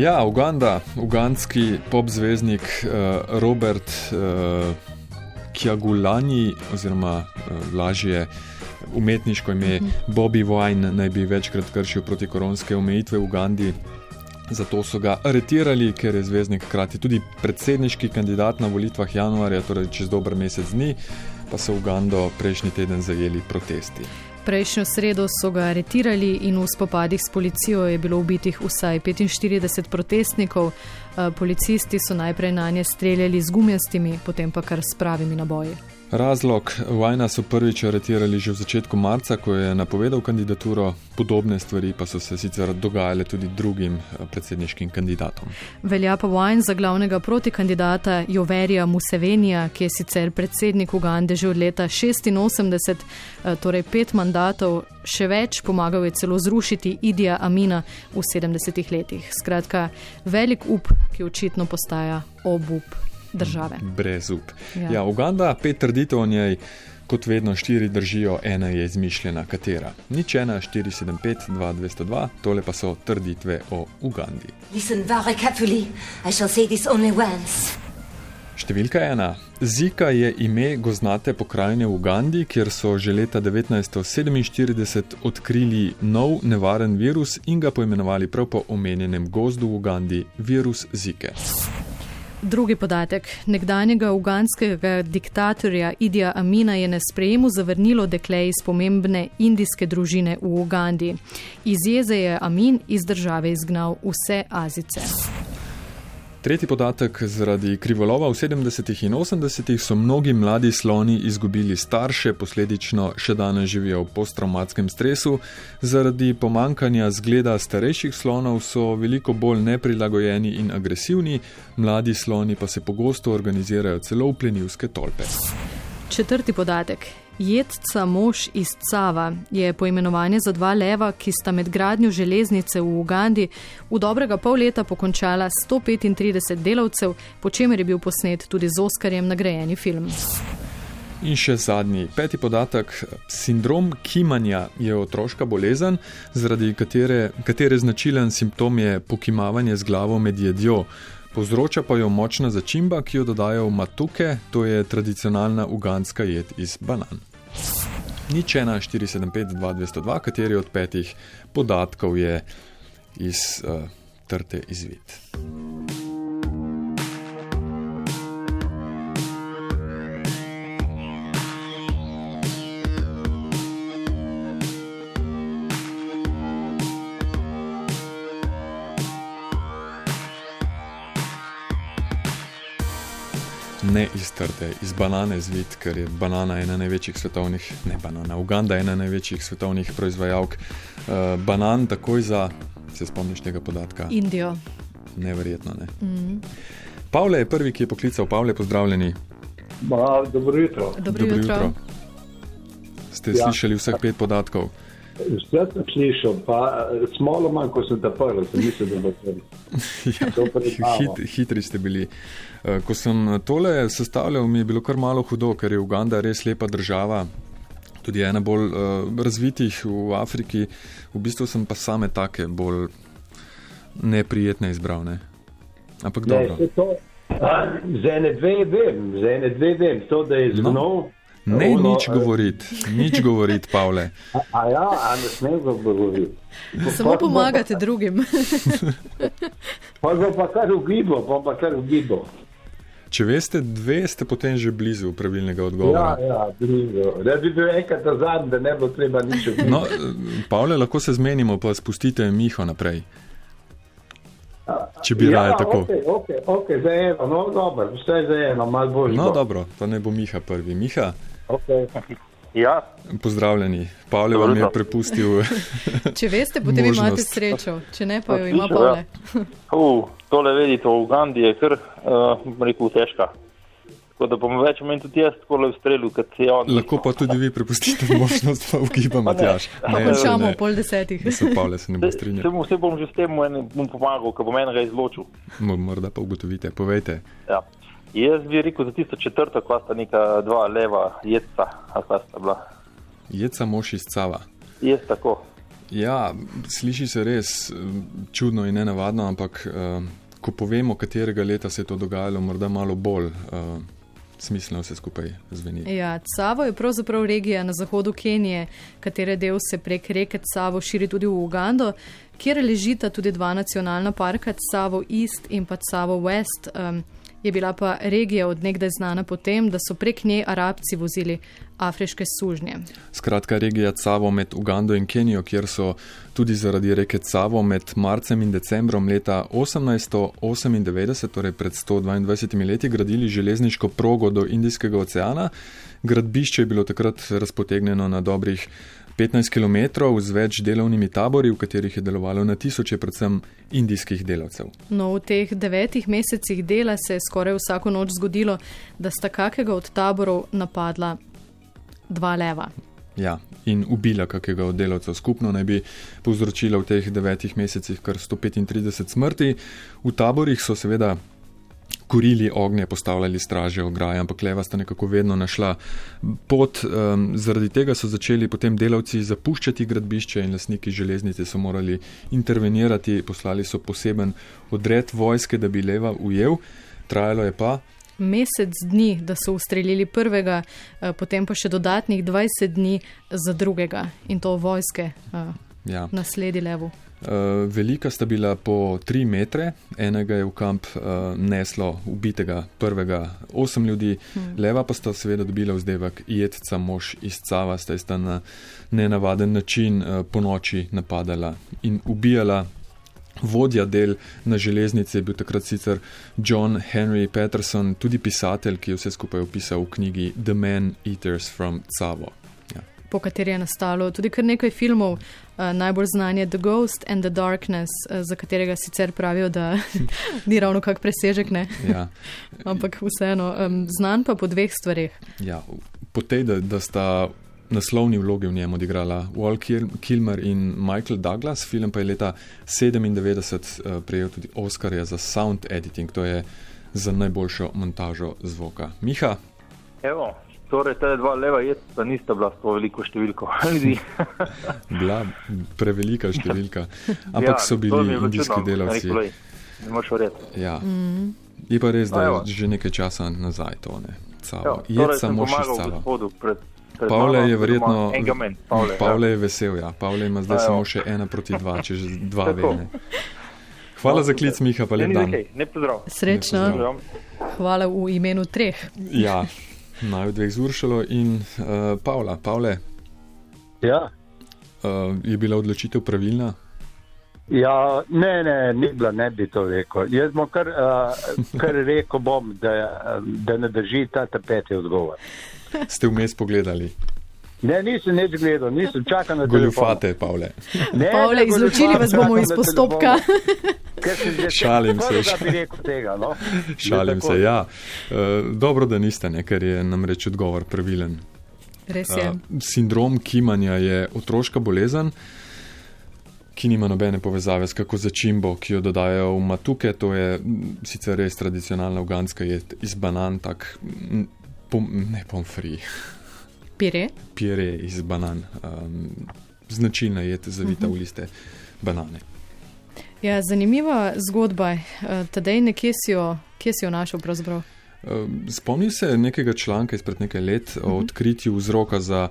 Ja, Uganda, ugandski popzvezdnik uh, Robert uh, Kjagulani, oziroma uh, lažje umetniško ime mhm. Bobby Wine, naj bi večkrat kršil protikoronske omejitve v Ugandi. Zato so ga aretirali, ker je zvezdnik hkrati tudi predsedniški kandidat na volitvah januarja, torej čez dober mesec dni, pa so Ugando prejšnji teden zajeli protesti. Prejšnjo sredo so ga aretirali in v spopadih s policijo je bilo ubitih vsaj 45 protestnikov. Eh, policisti so najprej na nje streljali z gumijastimi, potem pa kar s pravimi naboji. Razlog Vajna so prvič aretirali že v začetku marca, ko je napovedal kandidaturo, podobne stvari pa so se sicer dogajale tudi drugim eh, predsedniškim kandidatom. Velja pa Vajn za glavnega protikandidata Joverija Musevenija, ki je sicer predsednik Ugande že od leta 86, eh, torej pet mandatov, še več pomagal je celo zrušiti Idija Amina v 70 letih. Skratka, velik up, ki očitno postaja obup države. Brez up. Ja. Ja, Uganda, pet trditev o njej, kot vedno štiri držijo, ena je izmišljena, katera. Nič ena, 475, 2202, tole pa so trditve o Ugandi. Številka ena. Zika je ime goznate pokrajine v Ugandi, kjer so že leta 1947 odkrili nov nevaren virus in ga poimenovali prav po omenjenem gozdu v Ugandi, virus Zike. Drugi podatek. Nekdanjega uganskega diktatorja Idija Amina je na sprejemu zavrnilo dekle iz pomembne indijske družine v Ugandi. Iz jeze je Amin iz države izgnal vse Azice. Tretji podatek. Zaradi krivolova v 70. in 80. so mnogi mladi sloni izgubili starše, posledično še danes živijo v posttraumatskem stresu. Zaradi pomankanja zgleda starejših slonov so veliko bolj neprilagojeni in agresivni, mladi sloni pa se pogosto organizirajo celo v plenilske tolpe. Četrti podatek. Jedca mož iz Cava je poimenovanje za dva leva, ki sta med gradnjo železnice v Ugandi v dobrega pol leta pokončala 135 delavcev, po čemer je bil posnet tudi z Oskarjem nagrajeni film. In še zadnji, peti podatek. Sindrom kimanja je otroška bolezen, zaradi katere, katere značilen simptom je pokimavanje z glavo med jedjo. Povzroča pa jo močna začimba, ki jo dodajo v matuke, to je tradicionalna uganska jed iz banan. Nič 1, 475, 2, 202, kateri od petih podatkov je iz uh, trte izvid. Ne iz trte, iz banane zvit, ker je banana ena največjih svetovnih, ne banana, Uganda ena največjih svetovnih proizvajalk. Uh, banan takoj za, se spomniš tega podatka? Indijo. Neverjetno, ne. Mm -hmm. Pavle je prvi, ki je poklical. Pavle, pozdravljeni. Ba, dobro jutro. Dobro jutro. Dobro jutro. Ste ja. slišali vseh pet podatkov? Vse sem slišal, pa smo malo manj, ko sem te prvi, sem mislil, da bo prvi. ja, hit, hitri ste bili. Eh, ko sem tole sestavljal, mi je bilo kar malo hudo, ker je Uganda res lepa država, tudi ena bolj uh, razvitih v Afriki. V bistvu sem pa same take bolj neprijetne izbral. Ne? Ampak ne, dobro. To, a, za ene dve vem, za ene dve vem, to da je zgnov. No. Ne, ono, nič govoriti, nič govoriti, Pavle. A, a ja, a ne smem govoriti. Samo pomagate drugim. pa pa kar ugibo, pa pa kar ugibo. Če veste, dve ste potem že blizu pravilnega odgovora. Ja, ja blizu. Da bi bil enkrat za zadnji, da ne bo treba nič. No, Pavle, lahko se zmenimo, pa spustite Miho naprej. Če bi ja, raje tako. Okay, okay, okay, za eno, no, dobro, vse za eno, malo bolj. No, dobro, to ne bo Miha prvi. Miha? Okay. Ja. Pozdravljeni, Pavle vam je prepustil. če veste, potem možnost. imate srečo, če ne, pa jo ima Pavle. uh, tole vedite, v Ugandi je kar, uh, rekel, težka. Tako da bom več menil tudi jaz, tako strelu, kot se on. Lahko pa tudi vi prepustite možnost, da ugiba Matjaš. Končamo pol desetih. Se Pavle se ne bo strinjal. Se, se bom že s tem bom pomagal, ko bom enega izločil. Morda pa ugotovite, povejte. Ja. Jaz bi rekel za tisto četrto, ko sta neka dva leva jedca, ali pa sta bila. Jedca moš iz cava. Jaz tako. Ja, sliši se res čudno in nenavadno, ampak uh, ko povemo, katerega leta se je to dogajalo, morda malo bolj. Uh, Smiselno vse skupaj zveni. Ja, Cavo je pravzaprav regija na zahodu Kenije, katere del se prek reke Cavo širi tudi v Ugando, kjer ležita tudi dva nacionalna parka, Cavo East in pa Cavo West. Um, je bila pa regija odnegdaj znana po tem, da so prek nje arabci vozili afriške sužnje. Skratka, regija Cavo med Ugando in Kenijo, kjer so tudi zaradi reke Cavo med marcem in decembrom leta 1898, torej pred 122 leti, gradili železniško progo do Indijskega oceana. Gradbišče je bilo takrat razpotegnjeno na dobrih 15 km z več delovnimi tabori, v katerih je delovalo na tisoče predvsem indijskih delavcev. No, v teh devetih mesecih dela se je skoraj vsako noč zgodilo, da sta kakega od taborov napadla dva leva. Ja, in ubila kakega od delavcev. Skupno naj bi povzročila v teh devetih mesecih kar 135 smrti. V taborih so seveda kurili ognje, postavljali straže ograje, ampak leva sta nekako vedno našla pot. Um, zaradi tega so začeli potem delavci zapuščati gradbišče in lasniki železnice so morali intervenirati, poslali so poseben odred vojske, da bi leva ujel. Trajalo je pa. Mesec dni, da so ustrelili prvega, eh, potem pa še dodatnih 20 dni za drugega in to vojske ja. nasledi levu. Uh, velika sta bila po 3 metre, enega je v kamp uh, neslo ubitega prvega osem ljudi, hmm. leva pa sta seveda dobila vzdevek jedca mož iz Cava, sta sta na nenavaden način uh, po noči napadala in ubijala. Vodja del na železnici je bil takrat sicer John Henry Patterson, tudi pisatelj, ki je vse skupaj opisal v knjigi The Man Eaters from Cavo po kateri je nastalo tudi kar nekaj filmov. Uh, najbolj znan je The Ghost and the Darkness, uh, za katerega sicer pravijo, da ni ravno kak presežek. Ja. Ampak vseeno, um, znan pa po dveh stvarih. Ja, po tej, da, da sta naslovni vlogi v njem odigrala Walt Kilmer in Michael Douglas, film pa je leta 1997 uh, prejel tudi Oscarja za sound editing, to je za najboljšo montažo zvoka. Miha. Evo, Torej, te dva leva jedca nista bila tako veliko številko ljudi. bila prevelika številka. Ampak ja, so bili indijski delavci. Ne moreš verjeti. Ja. Mm. Je pa res, da je že nekaj časa nazaj to. Ne. Jedca moš iz cava. Pavle je verjetno. Pavle, Pavle ja. je vesel, ja. Pavle ima zdaj samo še ena proti dva, če že dva vene. Hvala za klic, Miha, pa lep dan. Srečno. Hvala v imenu treh. Ja. Naj dveh zuršalo in uh, Pavla. Pavle, ja. uh, je bila odločitev pravilna? Ja, ne, ne, ni bila, ne bi to rekel. Jaz bom kar, uh, kar rekel, bom, da, da ne drži ta tapeti odgovor. Ste vmes pogledali? Ne, nisem nič gledal, nisem čakal na to. Goljufate, Pavle. Ne, Pavle, izločili vas bomo iz postopka. Šalim se. Tega, no? Šalim se, ja. Uh, dobro, da niste, ne, ker je namreč odgovor pravilen. Res je. Uh, sindrom kimanja je otroška bolezen, ki nima nobene povezave s kako začimbo, ki jo dodajo v matuke. To je sicer res tradicionalna uganska jed iz banan, tak pom, ne pomfri. Pire. Pire iz banan. Um, značilna jed zavita uh -huh. v liste banane. Ja, zanimiva zgodba. Eh, tedej nekje si jo, kje si jo našel pravzaprav? Spomnim se nekega članka izpred nekaj let o mhm. odkritju vzroka za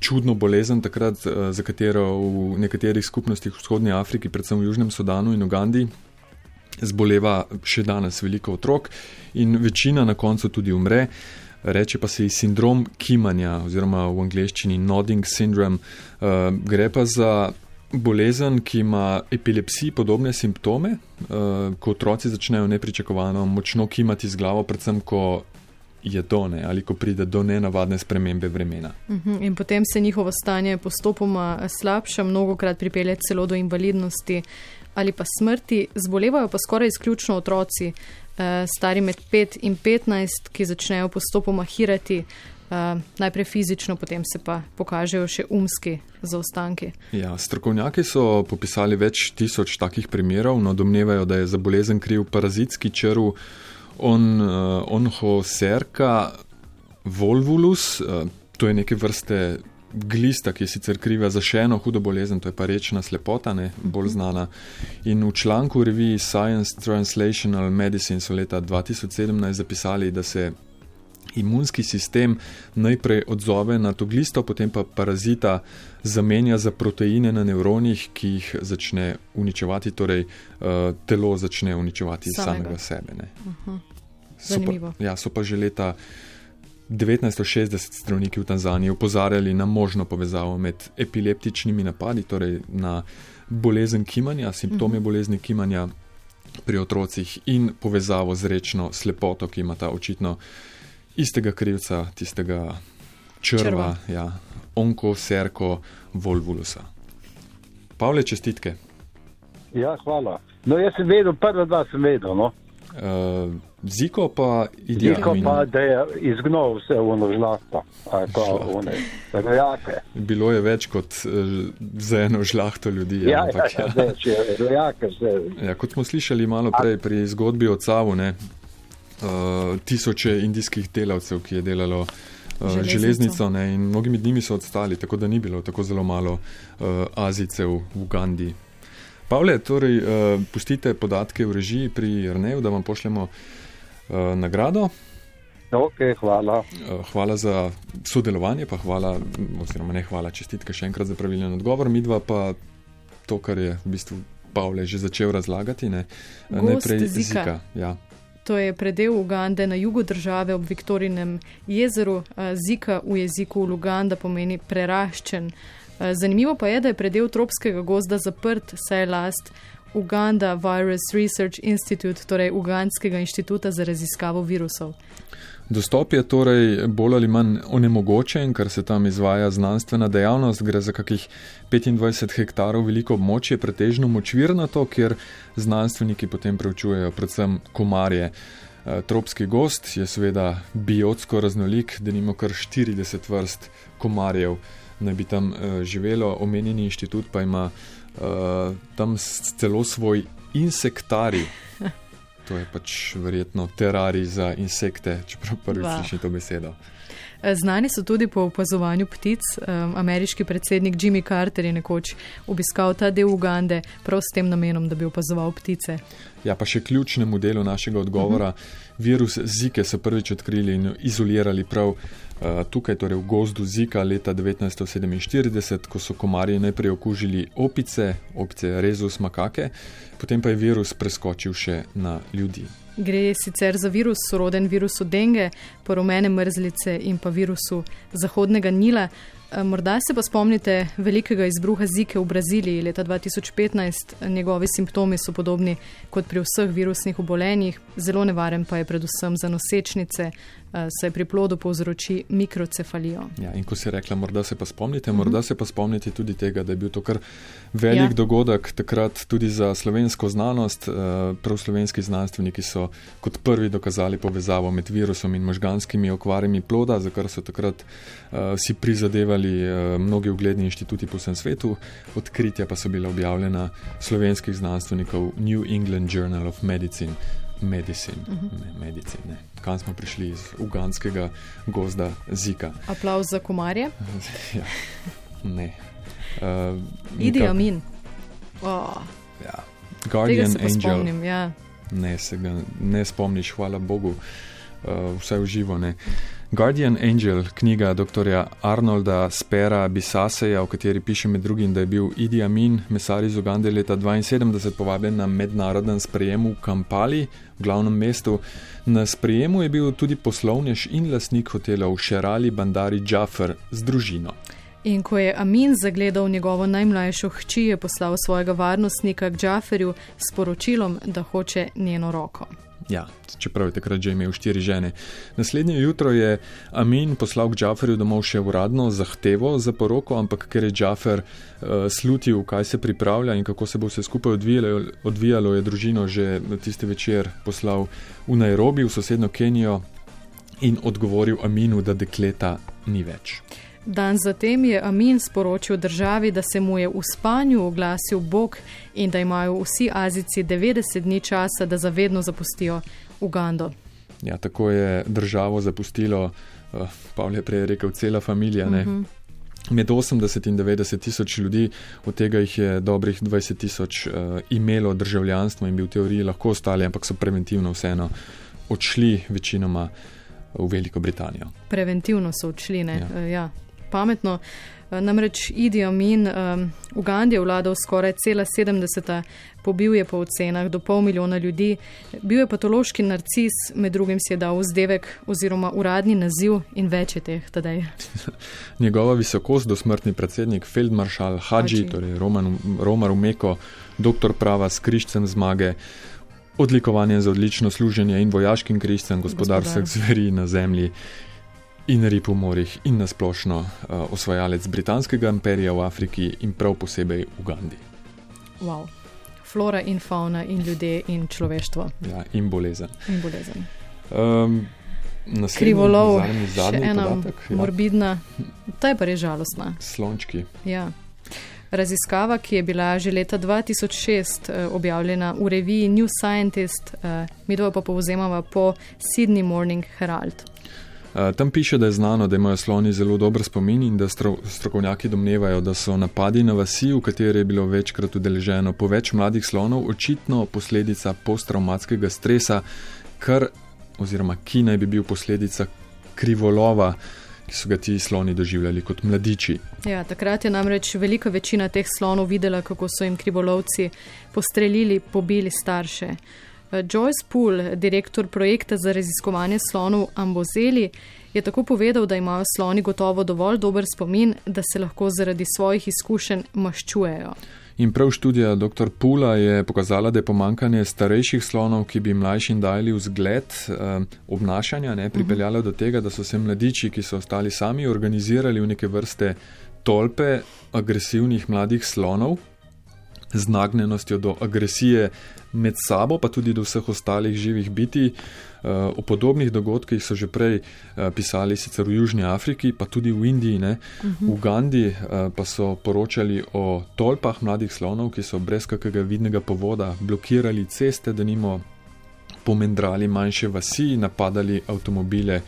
čudno bolezen, takrat, eh, za katero v nekaterih skupnostih v vzhodnji Afriki, predvsem v Južnem Sudanu in Ugandi, zboleva še danes veliko otrok in večina na koncu tudi umre. Reče pa se sindrom kimanja, oziroma v angleščini nodding syndrome. Uh, gre pa za bolezen, ki ima epilepsiji podobne simptome, uh, ko otroci začnejo nepričakovano močno kimati z glavo, predvsem ko je to ne ali ko pride do nenavadne spremembe vremena. Mhm. In potem se njihovo stanje postopoma slabša, mnogo krat pripelje celo do invalidnosti ali pa smrti. Zbolevajo pa skoraj izključno otroci, stari med 5 in 15, ki začnejo postopoma hirati. Uh, najprej fizično, potem se pa pokažejo še umski zaostanki. Ja, strokovnjaki so popisali več tisoč takih primerov, no domnevajo, da je za bolezen kriv parazitski črv on, uh, onhoserka volvulus, uh, to je neke vrste glista, ki je sicer kriva za še eno hudo bolezen, to je pa rečna slepota, ne, bolj znana. In v članku v reviji Science Translational Medicine so leta 2017 zapisali, da se imunski sistem najprej odzove na to glisto, potem pa parazita zamenja za proteine na nevronih, ki jih začne uničevati, torej uh, telo začne uničevati samega, samega sebe. Uh -huh. so, pa, ja, so pa že leta 1960 zdravniki v Tanzaniji upozarjali na možno povezavo med epileptičnimi napadi, torej na bolezen kimanja, simptome uh -huh. bolezni kimanja pri otrocih in povezavo z rečno slepoto, ki ima ta očitno istega krivca, tistega črva, črva. Ja, onko, serko, volvulusa. Pavle, čestitke. Ja, hvala. No, jaz sem vedel, prva dva sem vedel. No. Uh, Ziko pa je Ziko pa, da je izgnal vse v ono žlahto, pa v one rojake. Bilo je več kot uh, za eno žlahto ljudi. Ja, ja, ja, ja, več je rojake. Ja, kot smo slišali malo prej pri zgodbi o Cavu, ne, uh, tisoče indijskih delavcev, ki je delalo uh, železnico, železnico ne, in mnogi med njimi so odstali, tako da ni bilo tako zelo malo uh, Azicev v Ugandi. Pavle, torej, uh, pustite podatke v režiji pri Rneju, da vam pošljemo uh, nagrado. Okay, hvala. hvala za sodelovanje, pa hvala, oziroma ne hvala, čestitke še enkrat za pravilen odgovor. Mi dva pa to, kar je v bistvu Pavle že začel razlagati, ne, najprej zika. Ja. To je predel Ugande na jugu države ob Viktorinem jezeru. Zika v jeziku Luganda pomeni preraščen. Zanimivo pa je, da je predel tropskega gozda zaprt, saj je last Uganda Virus Research Institute, torej Ugandskega inštituta za raziskavo virusov. Dostop je torej bolj ali manj onemogočen, ker se tam izvaja znanstvena dejavnost. Gre za kakih 25 hektarov veliko območje, pretežno močvirnato, kjer znanstveniki potem preučujejo predvsem komarje. Eh, tropski gost je seveda biotsko raznolik, da nimo kar 40 vrst komarjev, naj bi tam eh, živelo. Omenjeni inštitut pa ima uh, tam celo svoj insektari. To je pač verjetno terarij za insekte, čeprav prvič slišim to besedo. Znani so tudi po opazovanju ptic. Ameriški predsednik Jimmy Carter je nekoč obiskal ta del Ugande prav s tem namenom, da bi opazoval ptice. Ja, pa še ključnemu delu našega odgovora. Uh -huh. Virus Zike so prvič odkrili in izolirali prav uh, tukaj, torej v gozdu Zika leta 1947, ko so komarji najprej okužili opice, opice rezus makake, potem pa je virus preskočil še na ljudi. Gre sicer za virus, soroden virusu denge, poromene mrzlice in pa virusu zahodnega Nila. Eh, morda se pa spomnite velikega izbruha zike v Braziliji leta 2015. Njegovi simptomi so podobni kot pri vseh virusnih obolenjih, zelo nevaren pa je predvsem za nosečnice, Eh, se pri plodu povzroči mikrocefalijo. Ja, in ko si rekla, morda se pa spomnite, uh -huh. morda se pa spomnite tudi tega, da je bil to kar velik ja. dogodek takrat tudi za slovensko znanost. Eh, prav slovenski znanstveniki so kot prvi dokazali povezavo med virusom in možganskimi okvarami ploda, za kar so takrat uh, si prizadevali uh, mnogi ugledni inštituti po vsem svetu. Odkritja pa so bila objavljena slovenskih znanstvenikov New England Journal of Medicine. Medicine, uh -huh. ne, medicine. Kam smo prišli iz uganskega gozda Zika? Aplauz za komarje? ja, ne. Uh, Idi Amin. Oh. Ja. Guardian Angel. Spomnim, ja. Ne, se ga ne spomniš, hvala Bogu, uh, vse v živo. Ne. Guardian Angel, knjiga dr. Arnolda Spera Bisaseja, v kateri piše med drugim, da je bil Idi Amin, mesar iz Ugande leta 1972, povabljen na mednaroden sprejem v Kampali, v glavnem mestu. Na sprejemu je bil tudi poslovnež in lasnik hotela v Šerali Bandari Džafer z družino. In ko je Amin zagledal njegovo najmlajšo hči, je poslal svojega varnostnika k Džaferju s poročilom, da hoče njeno roko. Ja, čeprav je takrat že imel štiri žene. Naslednje jutro je Amin poslal k Džaferju domov še uradno zahtevo za poroko, ampak ker je Džafer uh, slutil, kaj se pripravlja in kako se bo vse skupaj odvijalo, odvijalo, je družino že tisti večer poslal v Nairobi, v sosedno Kenijo in odgovoril Aminu, da dekleta ni več. Dan zatem je Amin sporočil državi, da se mu je v spanju oglasil Bog in da imajo vsi Azici 90 dni časa, da zavedno zapustijo Ugando. Ja, tako je državo zapustilo, uh, Pavel je prej rekel, cela familija. Uh mhm. -huh. med 80 in 90 tisoč ljudi, od tega jih je dobrih 20 tisoč uh, imelo državljanstvo in bi v teoriji lahko ostali, ampak so preventivno vseeno odšli večinoma v Veliko Britanijo. Preventivno so odšli, ne? Ja. Uh, ja. Pametno. Namreč Idi Amin um, v Gandiji je vladal skoraj cela 70. Pobil je po ocenah do pol milijona ljudi, bil je patološki narcis, med drugim si je dal vzdevek oziroma uradni naziv in več je teh tedaj. Njegova visokost, dosmrtni predsednik, feldmaršal Hadži, torej Roman, Romar Umeko, doktor prava s križcem zmage, odlikovanje za odlično služenje in vojaškim križcem, gospodar vseh zveri na zemlji in rib v morjih in nasplošno uh, osvajalec britanskega imperija v Afriki in prav posebej v Gandhi. Wow. Flora in fauna in ljudje in človeštvo. Ja, in bolezen. In bolezen. Um, Krivolov, zadnji, zadnji še ena podatek, ja. morbidna, ta je pa res žalostna. Slončki. Ja. Raziskava, ki je bila že leta 2006 uh, eh, objavljena v reviji New Scientist, uh, mi pa povzemava po Sydney Morning Herald. Eh, tam piše, da je znano, da imajo sloni zelo dober spomin in da stro, strokovnjaki domnevajo, da so napadi na vasi, v kateri je bilo večkrat udeleženo po več mladih slonov, očitno posledica posttraumatskega stresa, kar, oziroma ki naj bi bil posledica krivolova, ki so ga ti sloni doživljali kot mladiči. Ja, takrat je namreč velika večina teh slonov videla, kako so jim krivolovci postrelili, pobili starše. Joyce Poole, direktor projekta za raziskovanje slonov Ambozeli, je tako povedal, da imajo sloni gotovo dovolj dober spomin, da se lahko zaradi svojih izkušenj maščujejo. In prav študija dr. Pula je pokazala, da je pomankanje starejših slonov, ki bi mlajšim dali vzgled eh, obnašanja, ne, pripeljalo uh -huh. do tega, da so se mladiči, ki so ostali sami, organizirali v neke vrste tolpe agresivnih mladih slonov, z nagnjenostjo do agresije med sabo, pa tudi do vseh ostalih živih biti. Eh, o podobnih dogodkih so že prej eh, pisali sicer v Južni Afriki, pa tudi v Indiji, ne? v Ugandi eh, pa so poročali o tolpah mladih slonov, ki so brez kakega vidnega povoda blokirali ceste, da nimo pomendrali manjše vasi, napadali avtomobile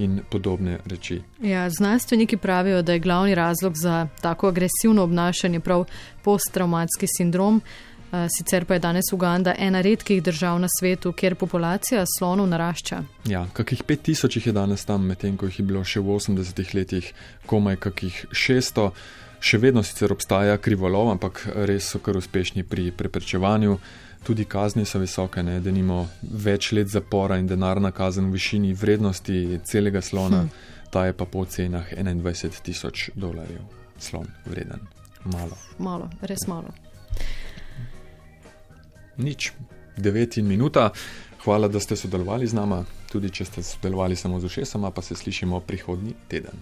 in podobne reči. Ja, znanstveniki pravijo, da je glavni razlog za tako agresivno obnašanje prav posttraumatski sindrom. Eh, sicer pa je danes Uganda ena redkih držav na svetu, kjer populacija slonov narašča. Ja, kakih 5000 jih je danes tam, medtem ko jih je bilo še v 80-ih letih komaj kakih 600. Še vedno sicer obstaja krivolov, ampak res so kar uspešni pri preprečevanju tudi kazni so visoke, ne, da nimo več let zapora in denarna kazen v višini vrednosti celega slona, hm. ta je pa po cenah 21 tisoč dolarjev slon vreden. Malo. Malo, res malo. Nič, 9 minuta. Hvala, da ste sodelovali z nami, tudi če ste sodelovali samo z ušesama, pa se slišimo prihodnji teden.